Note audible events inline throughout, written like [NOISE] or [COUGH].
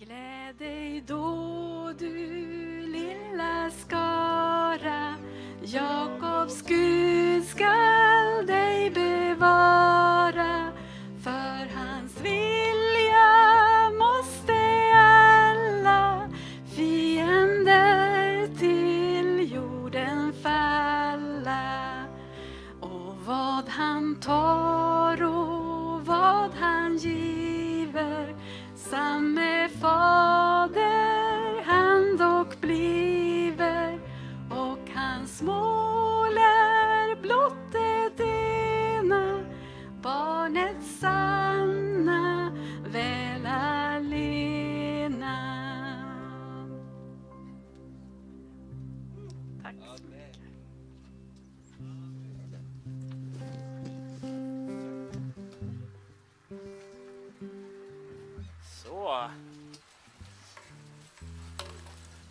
Gläd dig då du lilla skara. Jakobs Gud skall dig bevara.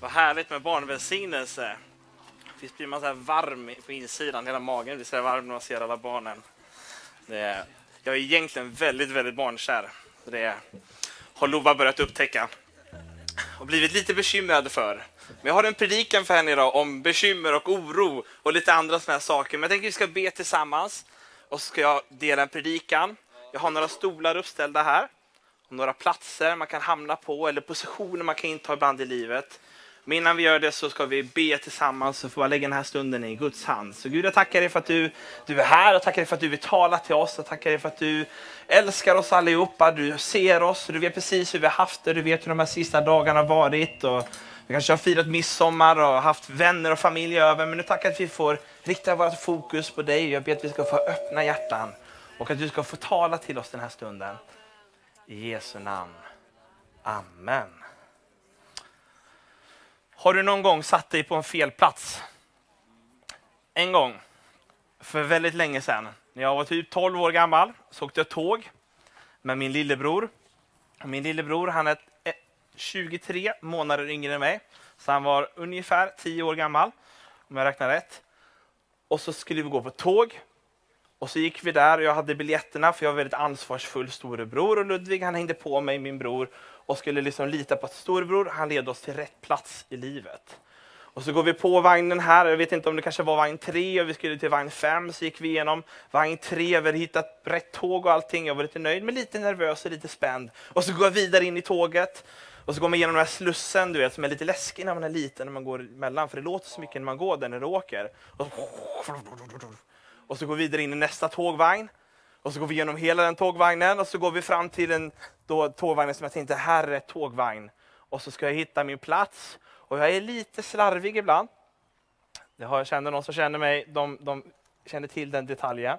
Vad härligt med barnvälsignelse. Visst blir man så här varm på insidan, hela magen blir så här varm när man ser alla barnen. Det är, jag är egentligen väldigt, väldigt barnkär. Det har Lova börjat upptäcka och blivit lite bekymrad för. Men jag har en predikan för henne idag om bekymmer och oro och lite andra sådana här saker. Men jag tänker att vi ska be tillsammans och så ska jag dela en predikan. Jag har några stolar uppställda här och några platser man kan hamna på eller positioner man kan inta ibland i livet. Men innan vi gör det så ska vi be tillsammans och få bara lägga den här stunden i Guds hand. Så Gud, jag tackar dig för att du, du är här och tackar dig för att du vill tala till oss. Jag tackar dig för att du älskar oss allihopa. Du ser oss, du vet precis hur vi har haft det. Du vet hur de här sista dagarna har varit. Och vi kanske har firat midsommar och haft vänner och familj över. Men nu tackar att vi får rikta vårt fokus på dig. Jag ber att vi ska få öppna hjärtan och att du ska få tala till oss den här stunden. I Jesu namn. Amen. Har du någon gång satt dig på en fel plats? En gång, för väldigt länge sedan, när jag var typ 12 år gammal, så åkte jag tåg med min lillebror. Min lillebror han är 23 eh, månader yngre än mig, så han var ungefär 10 år gammal, om jag räknar rätt. Och så skulle vi gå på tåg och så gick vi där och jag hade biljetterna för jag var väldigt ansvarsfull storebror och Ludvig han hängde på mig, min bror, och skulle liksom lita på att storebror han led oss till rätt plats i livet. Och så går vi på vagnen här, jag vet inte om det kanske var vagn 3 och vi skulle till vagn 5, så gick vi igenom vagn 3, vi hade hittat rätt tåg och allting, jag var lite nöjd men lite nervös och lite spänd. Och så går jag vidare in i tåget och så går man igenom den här slussen du vet, som är lite läskig när man är liten när man går emellan, för det låter så mycket när man går där när du åker. Och och så går vi vidare in i nästa tågvagn. Och så går vi igenom hela den tågvagnen och så går vi fram till en då, tågvagnen som jag tänkte, här är tågvagn. Och så ska jag hitta min plats. Och jag är lite slarvig ibland. Det har jag känner någon som känner mig, de, de känner till den detaljen.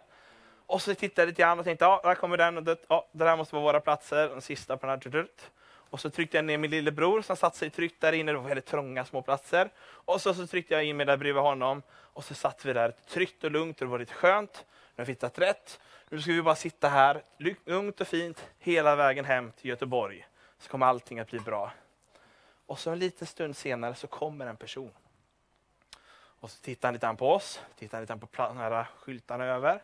Och så tittade jag lite grann och tänkte, ja, där kommer den och det, ja, det där måste vara våra platser. Den sista på den här. Och så tryckte jag ner min lillebror som satt sig tryggt där inne. Det var väldigt trånga små platser. Och så, så tryckte jag in mig där bredvid honom. Och så satt vi där tryggt och lugnt och det var lite skönt. Nu har vi hittat rätt. Nu ska vi bara sitta här lugnt och fint hela vägen hem till Göteborg. Så kommer allting att bli bra. Och så en liten stund senare så kommer en person. Och så tittar han lite på oss, tittar han lite på de här skyltarna över.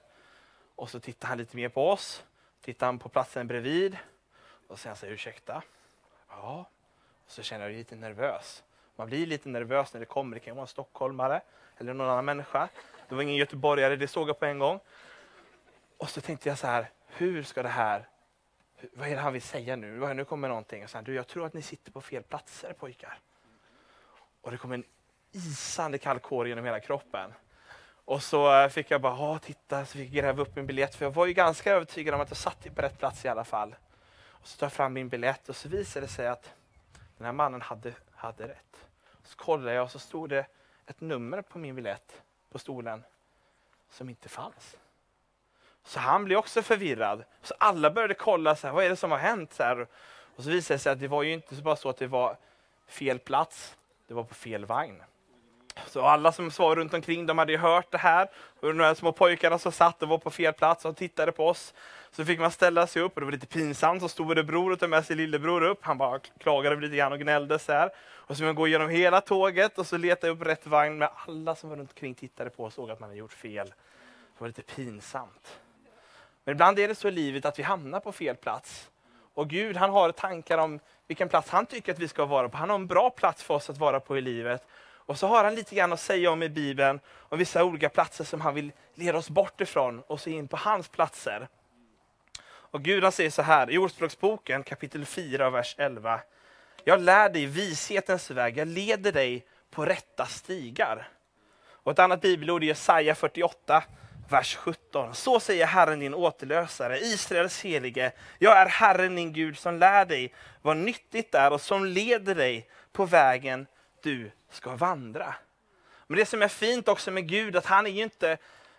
Och så tittar han lite mer på oss, tittar han på platsen bredvid. Och säger han så här, ursäkta? Ja. Och så känner jag mig lite nervös. Man blir lite nervös när det kommer. Det kan vara en stockholmare eller någon annan människa. Det var ingen göteborgare, det såg jag på en gång. Och så tänkte jag så här, hur ska det här, vad är det han vill säga nu? Nu kommer någonting. Och så här, du, jag tror att ni sitter på fel platser pojkar. Och det kom en isande kall kår genom hela kroppen. Och så eh, fick jag bara, ja titta, så fick jag gräva upp min biljett. För jag var ju ganska övertygad om att jag satt på rätt plats i alla fall. Och så tar jag fram min biljett och så visade det sig att den här mannen hade, hade rätt. Så kollade jag och så stod det ett nummer på min biljett på stolen som inte fanns. Så han blev också förvirrad. Så alla började kolla, så här, vad är det som har hänt? Så här. Och så visade det sig att det var ju inte bara så att det var fel plats, det var på fel vagn. Så alla som var runt omkring de hade ju hört det här. Och de här små pojkarna som satt och var på fel plats och tittade på oss. Så fick man ställa sig upp och det var lite pinsamt. Så storebror och tog med sig lillebror upp. Han bara klagade lite grann och gnällde så här. Och så fick man gå igenom hela tåget och så leta upp rätt vagn. med alla som var runt omkring tittade på och såg att man hade gjort fel. Det var lite pinsamt. Men ibland är det så i livet att vi hamnar på fel plats. Och Gud han har tankar om vilken plats han tycker att vi ska vara på. Han har en bra plats för oss att vara på i livet. Och så har han lite grann att säga om i Bibeln, om vissa olika platser som han vill leda oss bort ifrån och så in på hans platser. Och Gud han säger så här i Ordspråksboken kapitel 4, vers 11. Jag lär dig vishetens väg, jag leder dig på rätta stigar. Och ett annat bibelord är Jesaja 48, vers 17. Så säger Herren din återlösare, Israels helige. Jag är Herren din Gud som lär dig vad nyttigt är och som leder dig på vägen du ska vandra. Men det som är fint också med Gud, att han är ju inte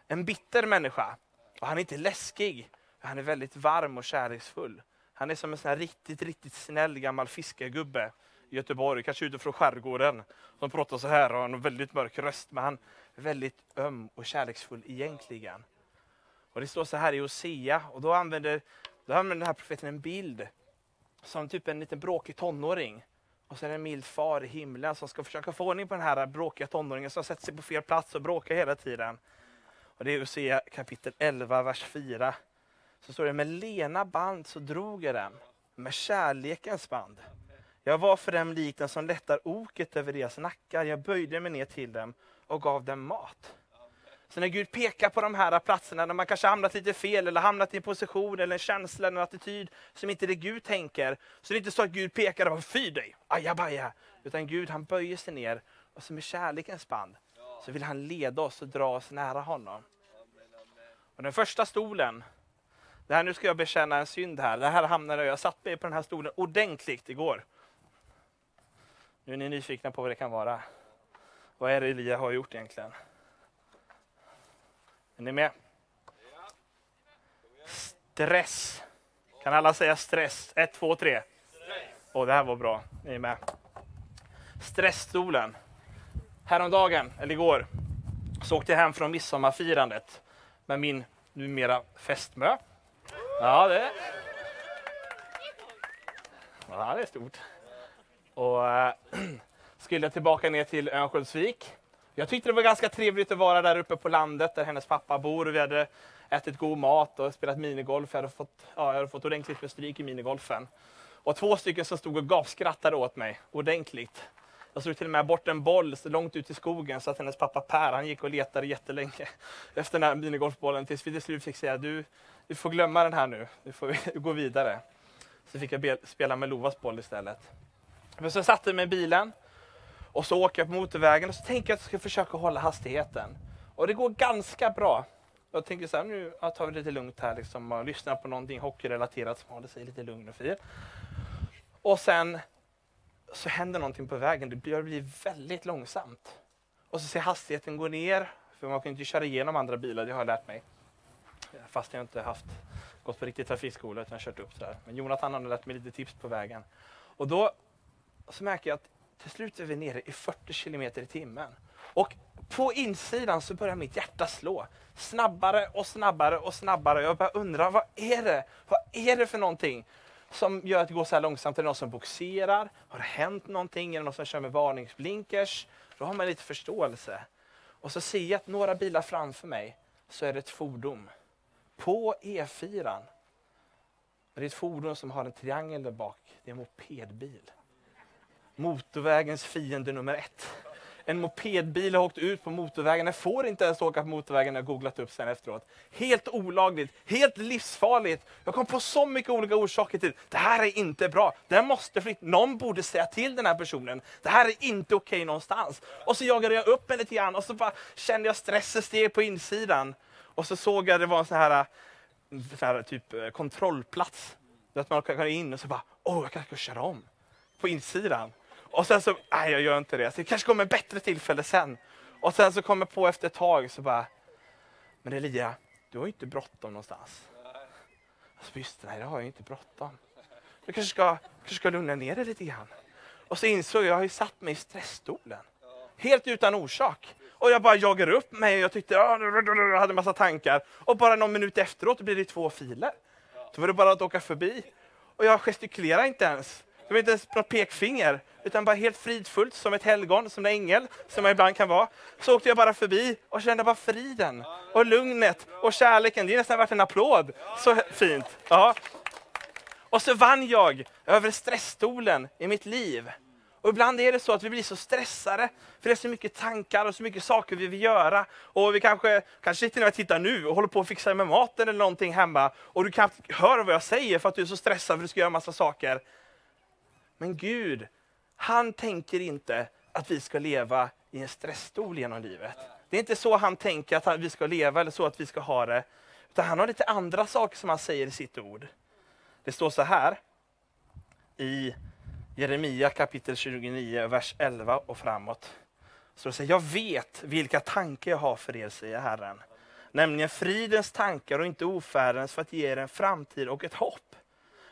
en bitter människa. Och han är inte läskig. Han är väldigt varm och kärleksfull. Han är som en sån här riktigt, riktigt snäll gammal fiskargubbe i Göteborg, kanske utifrån skärgården, som pratar så här och har en väldigt mörk röst, men han väldigt öm och kärleksfull egentligen. Och det står så här i Hosea, och då använder, då använder den här profeten en bild som typ en liten bråkig tonåring. Och sen en mild far i himlen som ska försöka få ordning på den här bråkiga tonåringen som sätter sig på fel plats och bråkar hela tiden. Och det är Hosea kapitel 11, vers 4. Så står det, med lena band så drog jag dem, med kärlekens band. Jag var för dem lik den som lättar oket över deras nackar. Jag böjde mig ner till dem och gav dem mat. Så när Gud pekar på de här platserna, när man kanske hamnat lite fel, eller hamnat i en position, eller en känsla, eller en attityd som inte är det Gud tänker, så det är inte så att Gud pekar och fy dig, ajabaja. Utan Gud han böjer sig ner och så med kärlekens band så vill han leda oss och dra oss nära honom. Och den första stolen, det här, nu ska jag bekänna en synd här. Det här hamnade jag satt mig på den här stolen ordentligt igår. Nu är ni nyfikna på vad det kan vara. Vad är det Elia har gjort egentligen? Är ni med? Stress. Kan alla säga stress? Ett, två, tre. Åh, oh, det här var bra. Ni är med. Stressstolen. Häromdagen, eller igår, så åkte jag hem från midsommarfirandet med min numera fästmö. Ja, det... Ja, det är stort. Och eh, [CLEARS THROAT] skulle skulle tillbaka ner till Örnsköldsvik. Jag tyckte det var ganska trevligt att vara där uppe på landet där hennes pappa bor. Vi hade ätit god mat och spelat minigolf. Jag hade fått, ja, jag hade fått ordentligt med stryk i minigolfen. Och två stycken som stod och gapskrattade åt mig ordentligt. Jag slog till och med bort en boll så långt ut i skogen så att hennes pappa Per han gick och letade jättelänge [LAUGHS] efter den här minigolfbollen tills vi till slut fick säga du, du får glömma den här nu, nu får vi [LAUGHS] gå vidare. Så fick jag spela med Lovas boll istället. Men så satte jag mig i bilen och så åker jag på motorvägen och så tänker jag att jag ska försöka hålla hastigheten. Och det går ganska bra. Jag tänker så här, nu tar vi det lite lugnt här liksom, och lyssnar på någonting hockeyrelaterat som håller sig lite lugn och fin. Och sen så händer någonting på vägen, det blir, det blir väldigt långsamt. Och så ser hastigheten gå ner, för man kan inte köra igenom andra bilar, det har jag lärt mig. Fast jag inte haft gått på riktig trafikskola utan kört upp så här. Men Jonathan har lärt mig lite tips på vägen. Och då så märker jag att till slut är vi nere i 40 kilometer i timmen. Och på insidan så börjar mitt hjärta slå snabbare och snabbare och snabbare. Jag bara undrar, vad är det? Vad är det för någonting som gör att det går så här långsamt? Är det någon som boxerar? Har det hänt någonting? Är det någon som kör med varningsblinkers? Då har man lite förståelse. Och så ser jag att några bilar framför mig så är det ett fordon på E4. Det är ett fordon som har en triangel där bak. Det är en mopedbil. Motorvägens fiende nummer ett. En mopedbil har åkt ut på motorvägen. Den får inte ens åka på motorvägen, jag har googlat upp sen efteråt. Helt olagligt, helt livsfarligt. Jag kom på så mycket olika orsaker till det här är inte bra. Den måste flytta. Någon borde säga till den här personen. Det här är inte okej okay någonstans. Och så jagade jag upp mig lite grann och så bara kände jag stressen steg på insidan. Och så såg jag det var en sån här, sån här typ eh, kontrollplats. Att man kan gå in och så bara, åh, oh, jag kanske ska köra om. På insidan. Och sen så, nej jag gör inte det. Så det kanske kommer ett bättre tillfälle sen. Och sen så kommer jag på efter ett tag så bara, men Elia, du har ju inte bråttom någonstans. Alltså, just det, nej det har jag inte bråttom. Du kanske ska, kanske ska lugna ner dig lite grann. Och så insåg jag, jag har ju satt mig i stressstolen. Helt utan orsak. Och jag bara jagar upp mig och jag tyckte, ah, jag hade en massa tankar. Och bara någon minut efteråt blir det två filer. Då var det bara att åka förbi. Och jag gestikulerar inte ens. Det var inte ens något pekfinger, utan bara helt fridfullt som ett helgon, som en ängel, som man ibland kan vara. Så åkte jag bara förbi och kände bara friden och lugnet och kärleken. Det är nästan värt en applåd. Så fint. Ja. Och så vann jag över stressstolen i mitt liv. Och ibland är det så att vi blir så stressade, för det är så mycket tankar och så mycket saker vi vill göra. Och vi kanske, kanske sitter och tittar nu och håller på att fixa med maten eller någonting hemma. Och du kanske hör vad jag säger för att du är så stressad för att du ska göra massa saker. Men Gud, han tänker inte att vi ska leva i en stressstol genom livet. Det är inte så han tänker att vi ska leva eller så att vi ska ha det. Utan han har lite andra saker som han säger i sitt ord. Det står så här i Jeremia kapitel 29, vers 11 och framåt. Så det säger, jag vet vilka tankar jag har för er, säger Herren. Nämligen fridens tankar och inte ofärdens för att ge er en framtid och ett hopp.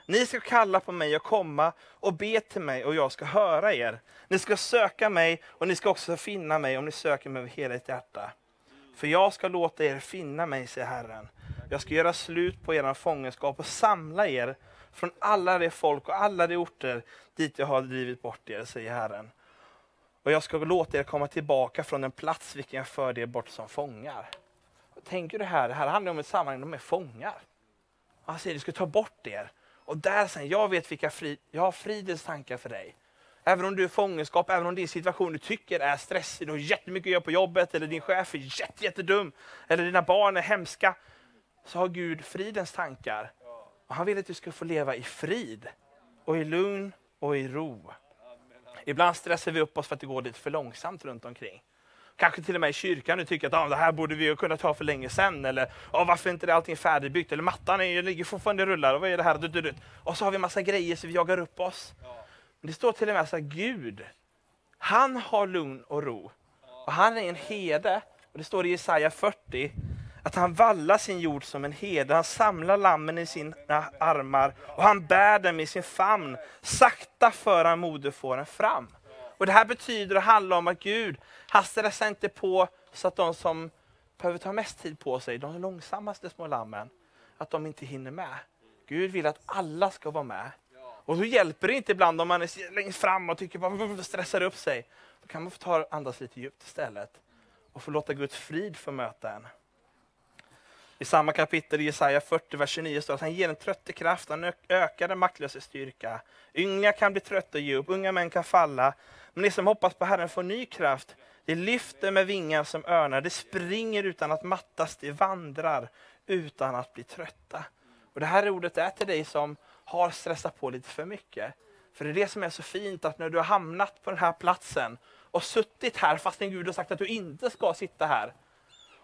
Ni ska kalla på mig och komma och be till mig och jag ska höra er. Ni ska söka mig och ni ska också finna mig om ni söker mig med hela ert hjärta. För jag ska låta er finna mig, säger Herren. Jag ska göra slut på er fångenskap och samla er från alla de folk och alla de orter dit jag har drivit bort er, säger Herren. Och jag ska låta er komma tillbaka från den plats vilken jag förde er bort som fångar. Tänker du här, det här handlar om ett sammanhang, de är fångar. Han säger, du ska ta bort er. Och där sen, jag vet vilka fri, jag har fridens tankar för dig. Även om du är fångenskap, även om din situation du tycker är stressig, du har jättemycket att göra på jobbet, eller din chef är jätte, jättedum, eller dina barn är hemska, så har Gud fridens tankar. Och han vill att du ska få leva i frid, och i lugn och i ro. Ibland stressar vi upp oss för att det går lite för långsamt runt omkring. Kanske till och med i kyrkan du tycker att ah, det här borde vi kunna ta för länge sedan. Eller ah, varför är inte allting färdigbyggt? Eller mattan är, ligger fortfarande rullar. Och vad är det här? Och så har vi massa grejer så vi jagar upp oss. Men det står till och med så här, Gud, han har lugn och ro. Och han är en herde. Och det står i Jesaja 40 att han vallar sin jord som en herde. Han samlar lammen i sina armar och han bär dem i sin famn. Sakta för han moderfåren fram. Och Det här betyder och handlar om att Gud, han stressar inte på så att de som behöver ta mest tid på sig, de långsammaste små lammen, att de inte hinner med. Gud vill att alla ska vara med. Och då hjälper det inte ibland om man är längst fram och tycker bara stressar upp sig. Då kan man få ta andas lite djupt istället och få låta Guds frid få möta en. I samma kapitel i Jesaja 40, vers 29 står att han ger en trötte kraft, han ökar den maktlösa styrka. Ynglingar kan bli trötta och ge upp, unga män kan falla. Men de som hoppas på Herren får ny kraft. De lyfter med vingar som örnar, de springer utan att mattas, de vandrar utan att bli trötta. Och Det här ordet är till dig som har stressat på lite för mycket. För det är det som är så fint, att när du har hamnat på den här platsen och suttit här fastän Gud har sagt att du inte ska sitta här,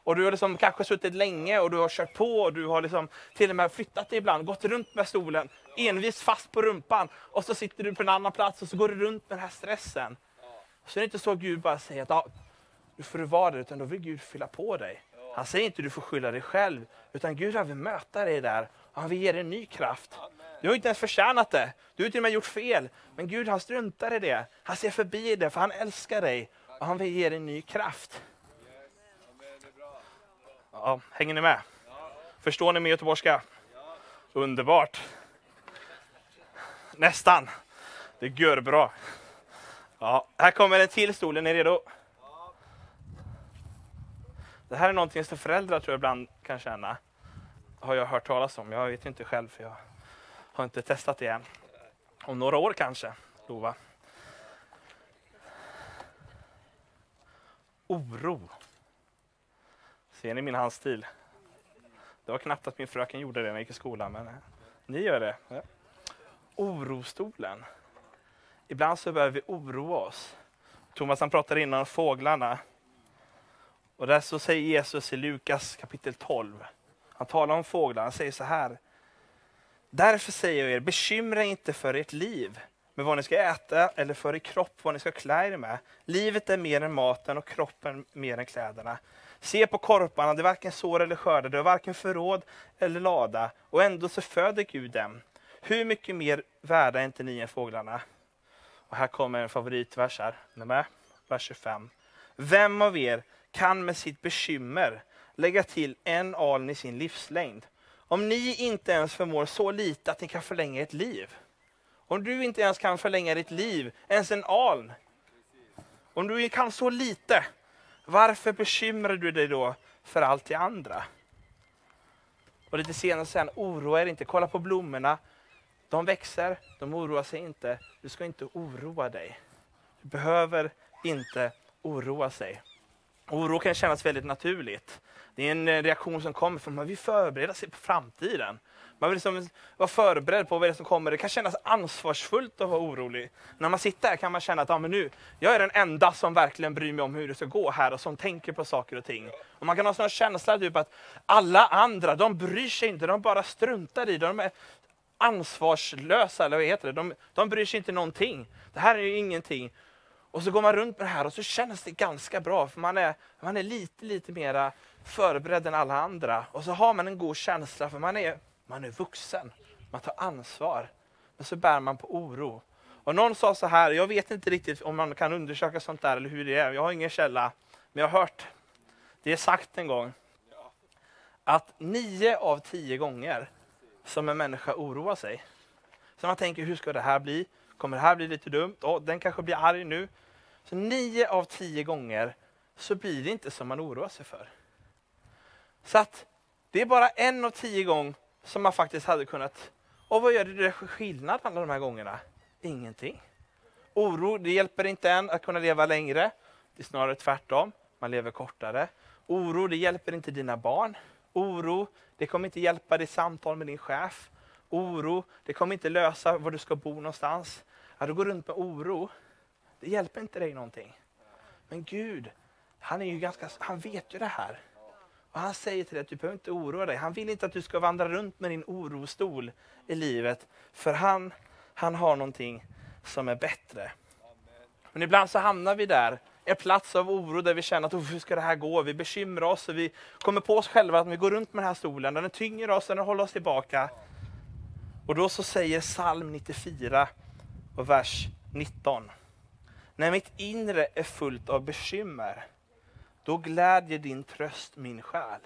och du har liksom kanske suttit länge och du har kört på och du har liksom till och med flyttat dig ibland, gått runt med stolen, envis fast på rumpan och så sitter du på en annan plats och så går du runt med den här stressen. Så är det inte så att Gud bara säger att ja, nu får du vara där, utan då vill Gud fylla på dig. Han säger inte att du får skylla dig själv, utan Gud vill möta dig där och han vill ge dig en ny kraft. Du har inte ens förtjänat det. Du har till och med gjort fel. Men Gud han struntar i det. Han ser förbi det för han älskar dig och han vill ge dig en ny kraft. Ja, hänger ni med? Förstår ni med göteborgska? Underbart. Nästan. Det gör bra. Ja, här kommer en till stol. Är ni redo? Det här är någonting som föräldrar tror jag ibland kan känna. Har jag hört talas om. Jag vet inte själv för jag har inte testat det än. Om några år kanske, lova. Oro. Ser ni min handstil? Det var knappt att min fröken gjorde det när jag gick i skolan, men eh, ni gör det. Ja. Orostolen. Ibland så behöver vi oroa oss. Thomas han pratade innan om fåglarna. Och där så säger Jesus i Lukas kapitel 12. Han talar om fåglarna, han säger så här. Därför säger jag er, bekymra inte för ert liv med vad ni ska äta eller för er kropp vad ni ska klä er med. Livet är mer än maten och kroppen mer än kläderna. Se på korparna, det varken sår eller skördar, det har varken förråd eller lada, och ändå så föder Gud dem. Hur mycket mer värda är inte ni än fåglarna? Och här kommer en favoritvers här, med? vers 25. Vem av er kan med sitt bekymmer lägga till en aln i sin livslängd? Om ni inte ens förmår så lite att ni kan förlänga ert liv. Om du inte ens kan förlänga ditt liv, ens en aln. Om du kan så lite, varför bekymrar du dig då för allt det andra? Och lite senare säger han, oroa er inte, kolla på blommorna. De växer, de oroar sig inte. Du ska inte oroa dig. Du behöver inte oroa sig. Oro kan kännas väldigt naturligt. Det är en eh, reaktion som kommer från att man vill förbereda sig på framtiden. Man vill liksom vara förberedd på vad det som kommer. Det kan kännas ansvarsfullt att vara orolig. När man sitter här kan man känna att ah, men nu, jag är den enda som verkligen bryr mig om hur det ska gå här och som tänker på saker och ting. Och man kan ha en känsla typ att alla andra, de bryr sig inte, de bara struntar i det. De är ansvarslösa, eller vad heter det? De, de bryr sig inte någonting. Det här är ju ingenting. Och så går man runt med det här och så känns det ganska bra, för man är, man är lite, lite mera förberedd än alla andra. Och så har man en god känsla, för man är, man är vuxen. Man tar ansvar. Men så bär man på oro. Och någon sa så här, jag vet inte riktigt om man kan undersöka sånt där eller hur det är. Jag har ingen källa, men jag har hört, det är sagt en gång, att nio av tio gånger som en människa oroar sig. Så man tänker, hur ska det här bli? Kommer det här bli lite dumt? Oh, den kanske blir arg nu. Så nio av tio gånger så blir det inte som man oroar sig för. Så att det är bara en av tio gånger som man faktiskt hade kunnat... Och vad gör det för skillnad alla de här gångerna? Ingenting. Oro, det hjälper inte en att kunna leva längre. Det är snarare tvärtom. Man lever kortare. Oro, det hjälper inte dina barn. Oro, det kommer inte hjälpa ditt samtal med din chef. Oro, det kommer inte lösa var du ska bo någonstans. Att du går runt med oro, det hjälper inte dig någonting. Men Gud, han, är ju ganska, han vet ju det här. Och Han säger till dig att du behöver inte oroa dig. Han vill inte att du ska vandra runt med din orostol i livet. För han, han har någonting som är bättre. Men ibland så hamnar vi där, en plats av oro där vi känner att oh, hur ska det här gå? Vi bekymrar oss och vi kommer på oss själva att vi går runt med den här stolen. Den tynger oss, den håller oss tillbaka. Och då så säger psalm 94 och vers 19. När mitt inre är fullt av bekymmer, då glädjer din tröst min själ.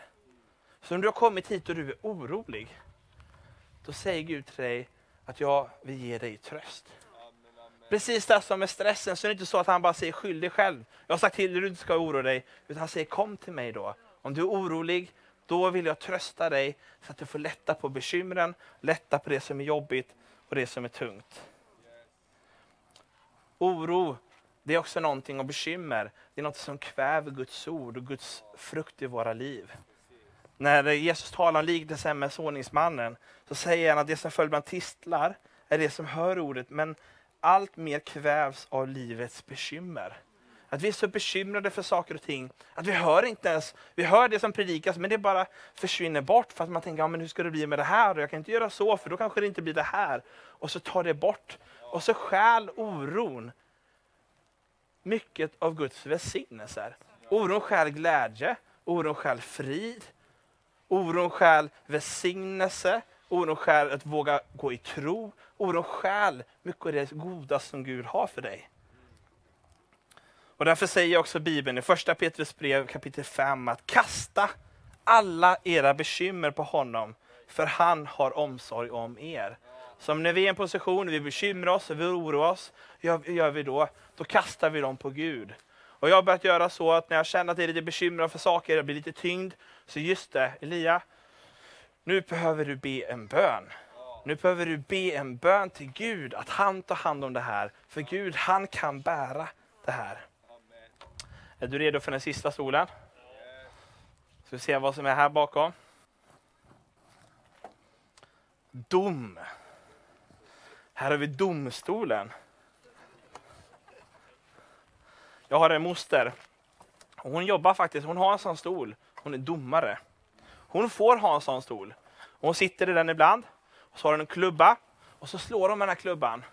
Så om du har kommit hit och du är orolig, då säger Gud till dig att jag vill ge dig tröst. Precis det som med stressen, så är det inte så att han bara säger skyll dig själv. Jag har sagt till dig att du inte ska oroa dig, utan han säger kom till mig då. Om du är orolig, då vill jag trösta dig så att du får lätta på bekymren, lätta på det som är jobbigt och det som är tungt. Oro, det är också någonting och bekymmer. Det är något som kväver Guds ord och Guds frukt i våra liv. När Jesus talar om liknelsen med såningsmannen så säger han att det som föll bland tistlar är det som hör ordet, men allt mer kvävs av livets bekymmer. Att vi är så bekymrade för saker och ting att vi hör inte ens, vi hör det som predikas men det bara försvinner bort för att man tänker, ja, men hur ska det bli med det här? Jag kan inte göra så för då kanske det inte blir det här. Och så tar det bort. Och så stjäl oron mycket av Guds välsignelser. Oron stjäl glädje, oron stjäl frid, oron stjäl välsignelse, oron stjäl att våga gå i tro, oron stjäl mycket av det goda som Gud har för dig. Och därför säger också Bibeln i första Petrus brev kapitel 5 att kasta alla era bekymmer på honom, för han har omsorg om er. Så när vi är i en position, vi bekymrar oss, vi oroar oss, gör, gör vi då? Då kastar vi dem på Gud. Och jag har börjat göra så att när jag känner att jag är lite bekymrad för saker, jag blir lite tyngd, så just det, Elia, nu behöver du be en bön. Nu behöver du be en bön till Gud, att han tar hand om det här. För Gud, han kan bära det här. Är du redo för den sista stolen? Ska vi se vad som är här bakom. Dom. Här har vi domstolen. Jag har en moster. Hon jobbar faktiskt, hon har en sån stol. Hon är domare. Hon får ha en sån stol. Hon sitter i den ibland. Och så har hon en klubba och så slår hon med den här klubban.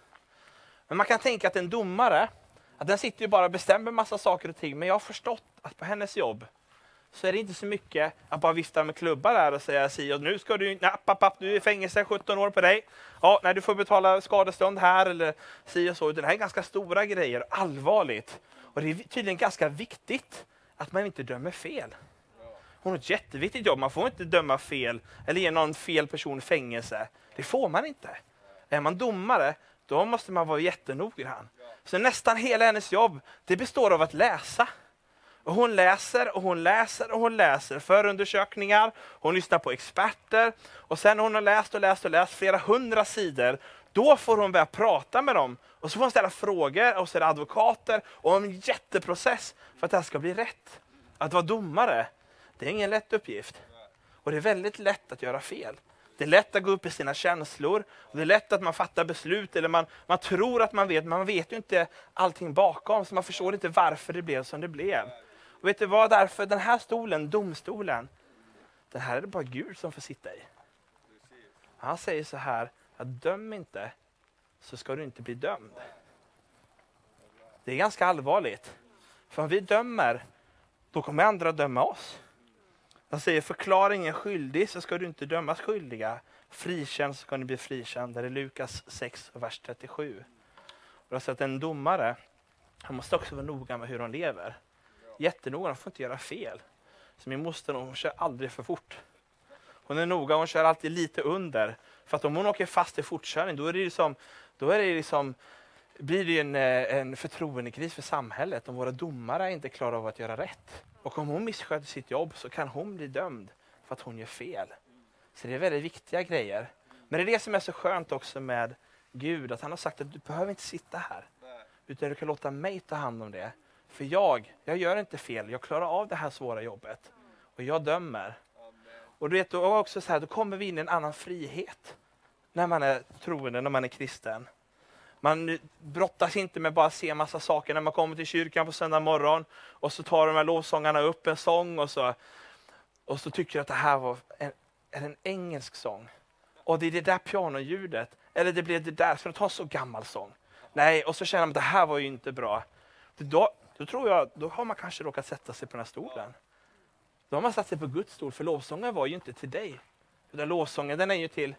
Men man kan tänka att en domare, att den sitter ju bara och bestämmer massa saker och ting. Men jag har förstått att på hennes jobb så är det inte så mycket att bara vifta med klubbar där och säga si och nu ska du, nej, papp, papp, du är i fängelse, 17 år på dig. Ja, nej, du får betala skadestånd här eller si och så. Det här är ganska stora grejer, allvarligt. Och det är tydligen ganska viktigt att man inte dömer fel. Hon har ett jätteviktigt jobb. Man får inte döma fel eller ge någon fel person fängelse. Det får man inte. Är man domare, då måste man vara jättenoggrann. Så nästan hela hennes jobb, det består av att läsa. Och hon läser och hon läser och hon läser förundersökningar, hon lyssnar på experter och sen när hon har läst och läst och läst flera hundra sidor, då får hon börja prata med dem och så får hon ställa frågor och så är det advokater och en jätteprocess för att det här ska bli rätt. Att vara domare, det är ingen lätt uppgift. Och det är väldigt lätt att göra fel. Det är lätt att gå upp i sina känslor. Och det är lätt att man fattar beslut eller man, man tror att man vet, men man vet ju inte allting bakom. Så man förstår inte varför det blev som det blev. Och vet du vad? Därför den här stolen, domstolen, den här är det bara Gud som får sitta i. Han säger så här, att döm inte så ska du inte bli dömd. Det är ganska allvarligt. För om vi dömer, då kommer andra döma oss. Han säger, förklara ingen skyldig så ska du inte dömas skyldiga. Frikänd så ska ni bli frikända. Det är Lukas 6, vers 37. Och alltså att en domare, han måste också vara noga med hur de lever. Jättenoga, de får inte göra fel. Så min moster hon kör aldrig för fort. Hon är noga, hon kör alltid lite under. För att om hon åker fast i fortkörning, då är det liksom, då är det liksom blir det en, eh, en förtroendekris för samhället om våra domare inte klarar av att göra rätt. Och om hon missköter sitt jobb så kan hon bli dömd för att hon gör fel. Så det är väldigt viktiga grejer. Men det är det som är så skönt också med Gud, att han har sagt att du behöver inte sitta här. Utan du kan låta mig ta hand om det. För jag, jag gör inte fel, jag klarar av det här svåra jobbet. Och jag dömer. Och du vet, då, också så här, då kommer vi in i en annan frihet. När man är troende, när man är kristen. Man brottas inte med bara att se massa saker när man kommer till kyrkan på söndag morgon och så tar de här lovsångarna upp en sång och så, och så tycker jag att det här var en, en engelsk sång. Och det är det där pianoljudet, eller det blev det där, ska de ta så gammal sång? Nej, och så känner man att det här var ju inte bra. Då, då tror jag, då har man kanske råkat sätta sig på den här stolen. Då har man satt sig på Guds stol, för lovsången var ju inte till dig. Den lovsången, den är ju till...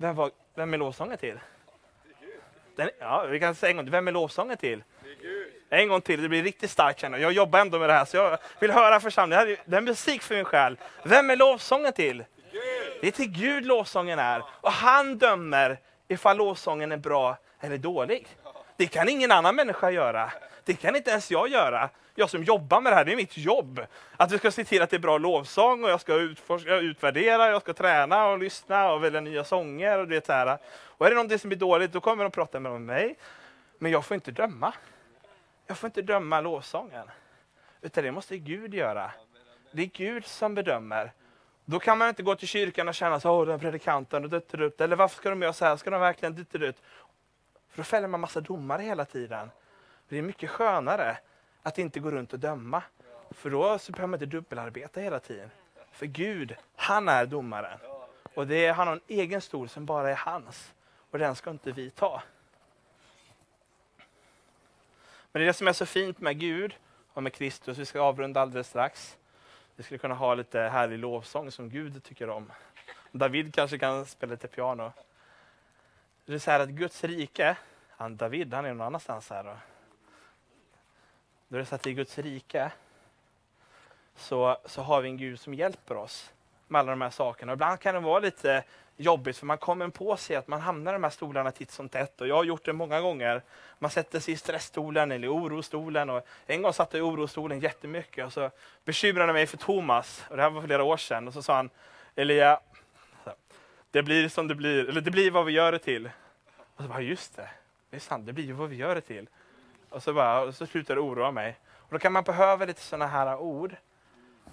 Vem, var, vem är lovsången till? Den, ja, vi kan säga en gång Vem är lovsången till? En gång till, det blir riktigt starkt känner jag. Jobbar ändå med det här, så jag vill höra församlingen. Det är musik för min själ. Vem är lovsången till? Det är till Gud lovsången är. Och han dömer ifall lovsången är bra eller dålig. Det kan ingen annan människa göra. Det kan inte ens jag göra. Jag som jobbar med det här, det är mitt jobb. Att vi ska se till att det är bra lovsång och jag ska utforska, utvärdera, jag ska träna och lyssna och välja nya sånger. Och, det så här. och är det någonting som är dåligt, då kommer de prata med mig. Men jag får inte döma. Jag får inte döma lovsången. Utan det måste Gud göra. Det är Gud som bedömer. Då kan man inte gå till kyrkan och känna så, åh den predikanten och dutt, dutt. Eller varför ska de göra så här? Ska de verkligen dutt, dutt? För då fäller man massa domare hela tiden. Det är mycket skönare att inte gå runt och döma. För då så behöver man inte dubbelarbeta hela tiden. För Gud, han är domaren. Och det är, han har en egen stol som bara är hans. Och den ska inte vi ta. Men det är det som är så fint med Gud och med Kristus. Vi ska avrunda alldeles strax. Vi skulle kunna ha lite härlig lovsång som Gud tycker om. David kanske kan spela lite piano. Det är så här att Guds rike, han David han är någon annanstans här. Då. Då är det så att i Guds rike så, så har vi en Gud som hjälper oss med alla de här sakerna. Och ibland kan det vara lite jobbigt för man kommer på sig att man hamnar i de här stolarna titt som tätt. Och jag har gjort det många gånger. Man sätter sig i stressstolen eller i orostolen. Och en gång satt jag i orostolen jättemycket och så bekymrade mig för Thomas. Och det här var flera år sedan. Och så sa han, Elia, det blir som det blir, eller det blir vad vi gör det till. Och så bara, just det, det är sant, det blir ju vad vi gör det till. Och så, bara, och så slutar det oroa mig. Och då kan man behöva lite sådana här ord.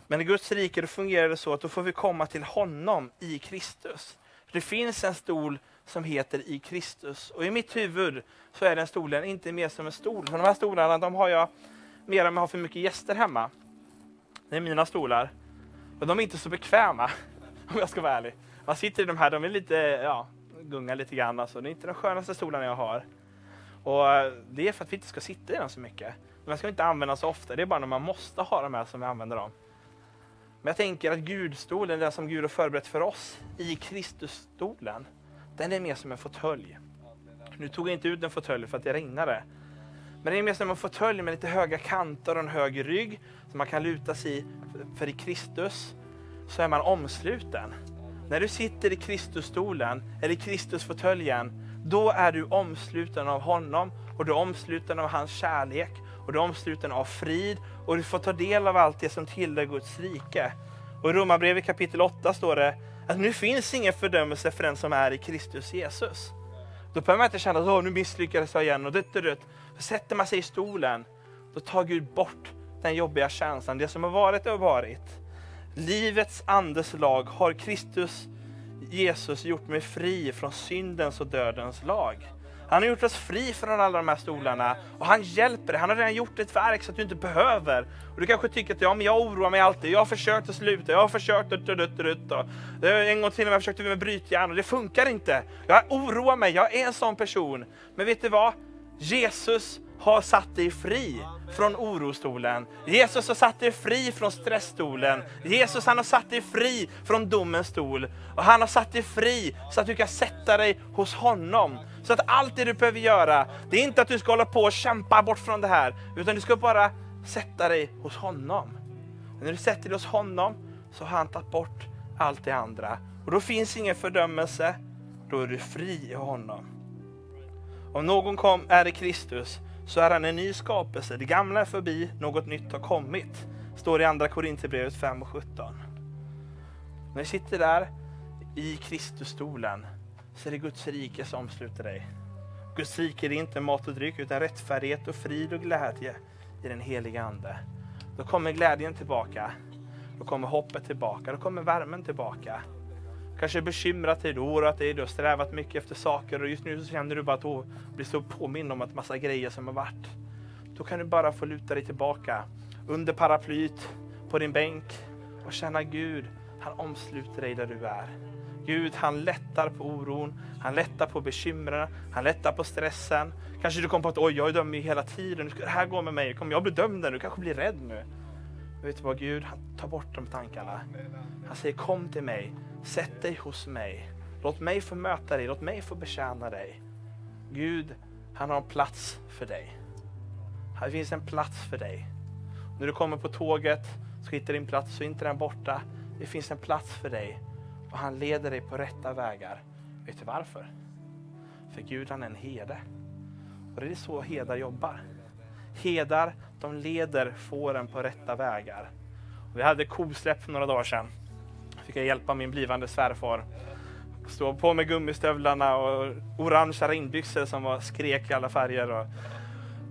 Men i Guds rike då fungerar det så att då får vi komma till honom i Kristus. Det finns en stol som heter i Kristus. Och i mitt huvud så är den stolen inte mer som en stol. För de här stolarna de har jag mer om jag har för mycket gäster hemma. Det är mina stolar. Och de är inte så bekväma, [LAUGHS] om jag ska vara ärlig. Man sitter i de här, de är lite, ja, gungar lite grann. Alltså. Det är inte de skönaste stolarna jag har. Och eh, Det är för att vi inte ska sitta i den så mycket. De ska inte använda så ofta. Det är bara när man måste ha dem här som vi använder dem. Men jag tänker att Gudstolen, den som Gud har förberett för oss, i Kristusstolen, den är mer som en fåtölj. Nu tog jag inte ut en fåtölj för att det regnade. Men det är mer som en fåtölj med lite höga kanter och en hög rygg som man kan luta sig i. För i Kristus så är man omsluten. När du sitter i Kristusstolen eller i Kristusfåtöljen då är du omsluten av honom och du är omsluten av hans kärlek och du är omsluten av frid och du får ta del av allt det som tillhör Guds rike. Och I Romarbrevet kapitel 8 står det att nu finns ingen fördömelse för den som är i Kristus Jesus. Då behöver man inte känna att nu misslyckades jag igen. Och det, det, det. Då sätter man sig i stolen, då tar Gud bort den jobbiga känslan. Det som har varit har varit. Livets andes lag har Kristus Jesus gjort mig fri från syndens och dödens lag. Han har gjort oss fri från alla de här stolarna och han hjälper dig. Han har redan gjort ett verk så att du inte behöver. Och du kanske tycker att ja, men jag oroar mig alltid. Jag har försökt att sluta. Jag har försökt att... En gång till när jag försökte med brytjärn och det funkar inte. Jag oroar mig. Jag är en sån person. Men vet du vad? Jesus har satt dig fri från orostolen. Jesus har satt dig fri från stressstolen. Jesus han har satt dig fri från domens stol. Och han har satt dig fri så att du kan sätta dig hos honom. Så att allt det du behöver göra, det är inte att du ska hålla på och kämpa bort från det här, utan du ska bara sätta dig hos honom. Och när du sätter dig hos honom så har han tagit bort allt det andra. Och då finns ingen fördömelse, då är du fri i honom. Om någon kom, är i Kristus så är han en ny skapelse. Det gamla är förbi, något nytt har kommit. Står i andra Korinthierbrevet 5 och 17. När du sitter där i Kristusstolen så är det Guds rike som omsluter dig. Guds rike är inte mat och dryck utan rättfärdighet och frid och glädje i den heliga Ande. Då kommer glädjen tillbaka. Då kommer hoppet tillbaka. Då kommer värmen tillbaka. Kanske bekymrat dig, du oroat dig, du har strävat mycket efter saker och just nu så känner du bara att du blir så påminn om att massa grejer som har varit. Då kan du bara få luta dig tillbaka under paraplyt, på din bänk och känna Gud, han omsluter dig där du är. Gud, han lättar på oron, han lättar på bekymren, han lättar på stressen. Kanske du kommer på att oj, jag dömer ju hela tiden, det här går med mig, kommer jag bli dömd nu? Du kanske blir rädd nu. Men vet du vad Gud, han tar bort de tankarna. Han säger kom till mig, sätt dig hos mig. Låt mig få möta dig, låt mig få betjäna dig. Gud, han har en plats för dig. Här finns en plats för dig. När du kommer på tåget så hittar din plats, så är inte den borta. Det finns en plats för dig och han leder dig på rätta vägar. Vet du varför? För Gud han är en herde. Och det är så herdar jobbar. Hedar, de leder fåren på rätta vägar. Vi hade kosläpp för några dagar sedan. Fick jag hjälpa min blivande svärfar. Stå på med gummistövlarna och orangea regnbyxor som var skrek i alla färger. Och,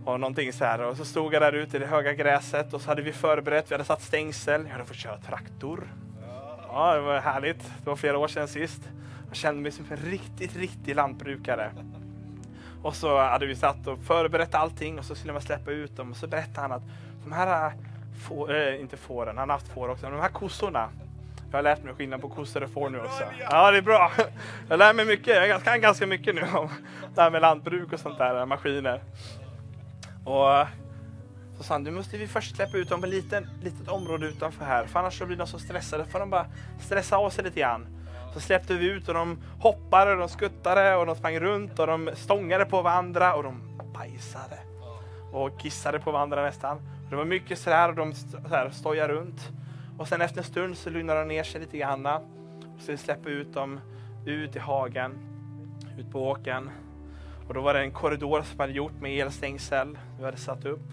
och någonting så här. Och så stod jag där ute i det höga gräset och så hade vi förberett, vi hade satt stängsel, jag hade fått köra traktor. Ja, det var härligt. Det var flera år sedan sist. Jag kände mig som en riktigt, riktig lantbrukare. Och så hade vi satt och förberett allting och så skulle man släppa ut dem och så berättade han att de här äh, får, äh, inte fåren, han har haft får också, men de här kossorna. Jag har lärt mig skillnad på kossor och får nu också. Ja, det är bra. Jag lär mig mycket. Jag kan ganska mycket nu om det här med lantbruk och sånt där, maskiner. Och han, du måste vi först släppa ut dem på ett litet, litet område utanför här, för annars så blir de så stressade, får de bara stressa av sig lite grann. Så släppte vi ut och de hoppade, och de skuttade och de sprang runt och de stångade på varandra och de bajsade. Och kissade på varandra nästan. Det var mycket sådär och de stojade runt. Och sen efter en stund så lugnade de ner sig lite grann. Och så släpper ut dem ut i hagen, ut på åken. Och då var det en korridor som hade gjort med elstängsel vi hade satt upp.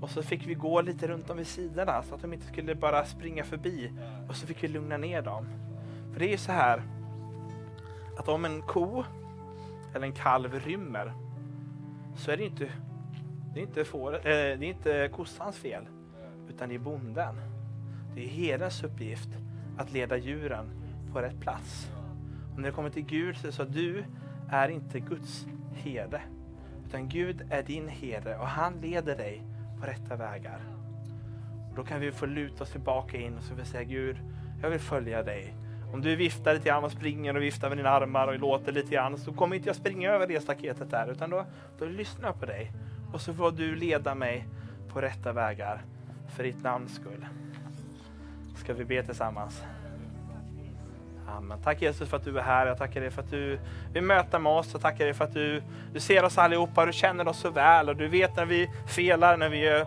Och så fick vi gå lite runt om vid sidorna så att de inte skulle bara springa förbi. Och så fick vi lugna ner dem. För det är ju så här att om en ko eller en kalv rymmer så är det inte, det är inte, får, äh, det är inte kossans fel utan det är bonden. Det är herdens uppgift att leda djuren på rätt plats. Och när det kommer till Gud så är det så att du är inte Guds herde. Utan Gud är din herde och han leder dig på rätta vägar. Och då kan vi få luta oss tillbaka in och så vill säga Gud, jag vill följa dig. Om du viftar lite grann och springer och viftar med dina armar och låter lite grann så kommer inte jag springa över det staketet där utan då, då lyssnar jag på dig. Och så får du leda mig på rätta vägar för ditt namns skull. Ska vi be tillsammans? Amen. Tack Jesus för att du är här. Jag tackar dig för att du vill möta med oss. Jag tackar dig för att du, du ser oss allihopa. Du känner oss så väl och du vet när vi felar, när vi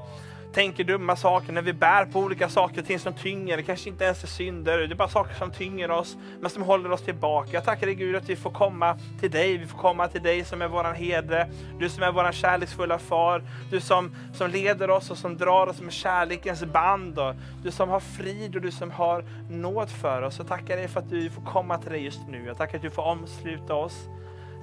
tänker dumma saker, när vi bär på olika saker, ting som tynger. Det kanske inte ens är synder, det är bara saker som tynger oss, men som håller oss tillbaka. Jag tackar dig Gud att vi får komma till dig. Vi får komma till dig som är våran herde, du som är våran kärleksfulla far, du som, som leder oss och som drar oss med kärlekens band. Och du som har frid och du som har nåd för oss. Jag tackar dig för att du får komma till dig just nu. Jag tackar att du får omsluta oss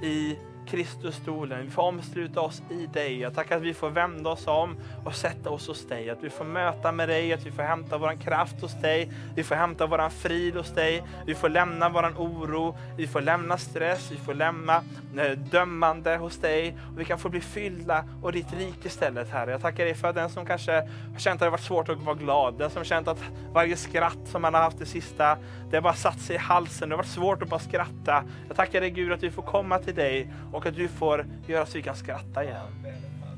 i Kristusstolen. Vi får omsluta oss i dig. Jag tackar att vi får vända oss om och sätta oss hos dig. Att vi får möta med dig, att vi får hämta vår kraft hos dig. Vi får hämta vår frid hos dig. Vi får lämna vår oro. Vi får lämna stress. Vi får lämna eh, dömande hos dig. Och vi kan få bli fyllda och ditt rike istället, Herre. Jag tackar dig för den som kanske har känt att det varit svårt att vara glad. Den som känt att varje skratt som man har haft det sista, det har bara satt sig i halsen. Det har varit svårt att bara skratta. Jag tackar dig Gud att vi får komma till dig och och att du får göra så vi kan skratta igen.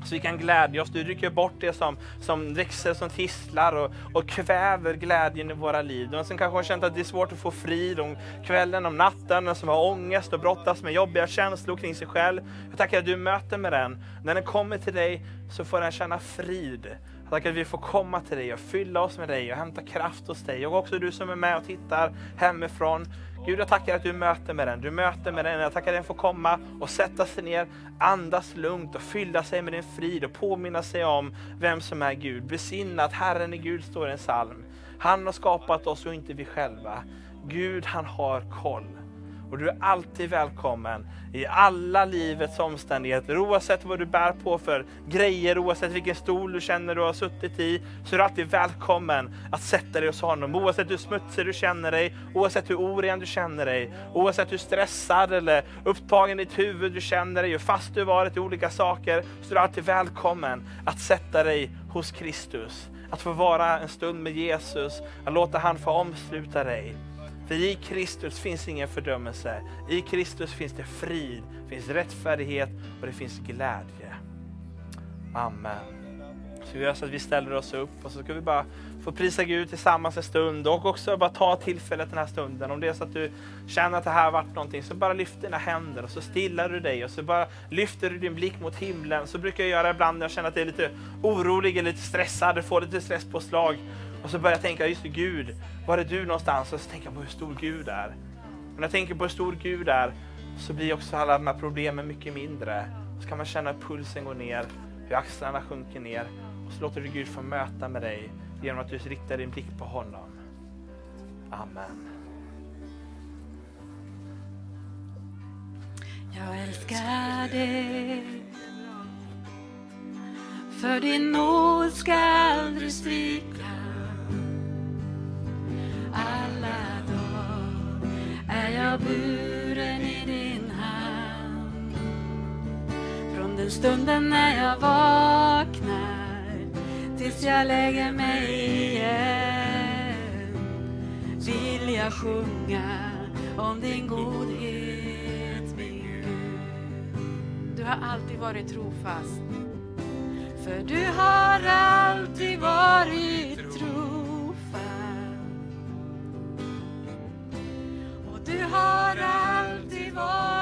Så vi kan glädja oss. Du rycker bort det som, som växer som tisslar och, och kväver glädjen i våra liv. De som kanske har känt att det är svårt att få frid om kvällen, om natten, de som har ångest och brottas med jobbiga känslor kring sig själv. Jag tackar att du möter med den. När den kommer till dig så får den känna frid. Tack att vi får komma till dig och fylla oss med dig och hämta kraft hos dig. Och också du som är med och tittar hemifrån. Gud, jag tackar att du möter med den. Du möter med den. Jag tackar att den får komma och sätta sig ner, andas lugnt och fylla sig med din frid och påminna sig om vem som är Gud. Besinna att Herren är Gud, står i en psalm. Han har skapat oss och inte vi själva. Gud, han har koll. Och du är alltid välkommen i alla livets omständigheter. Oavsett vad du bär på för grejer, oavsett vilken stol du känner du har suttit i, så är du alltid välkommen att sätta dig hos honom. Oavsett hur smutsig du känner dig, oavsett hur oren du känner dig, oavsett hur stressad eller upptagen i ditt huvud du känner dig, hur fast du varit i olika saker, så är du alltid välkommen att sätta dig hos Kristus. Att få vara en stund med Jesus, att låta han få omsluta dig. För i Kristus finns ingen fördömelse. I Kristus finns det frid, finns rättfärdighet och det finns glädje. Amen. Så vi gör så att vi ställer oss upp och så ska vi bara få prisa Gud tillsammans en stund och också bara ta tillfället den här stunden. Om det är så att du känner att det här har varit någonting så bara lyft dina händer och så stillar du dig och så bara lyfter du din blick mot himlen. Så brukar jag göra ibland när jag känner att jag är lite orolig eller lite stressad, får lite stresspåslag. Och så börjar jag tänka, just det, Gud, var är du någonstans? Och så tänker jag på hur stor Gud är. Och när jag tänker på hur stor Gud är så blir också alla de här problemen mycket mindre. Så kan man känna hur pulsen går ner, hur axlarna sjunker ner. Och så låter du Gud få möta med dig genom att du riktar din blick på honom. Amen. Jag älskar dig För din nåd ska aldrig svika jag buren i din hand Från den stunden när jag vaknar tills jag lägger mig igen vill jag sjunga om din godhet, min Gud. Du har alltid varit trofast. För du har alltid varit har alltid varit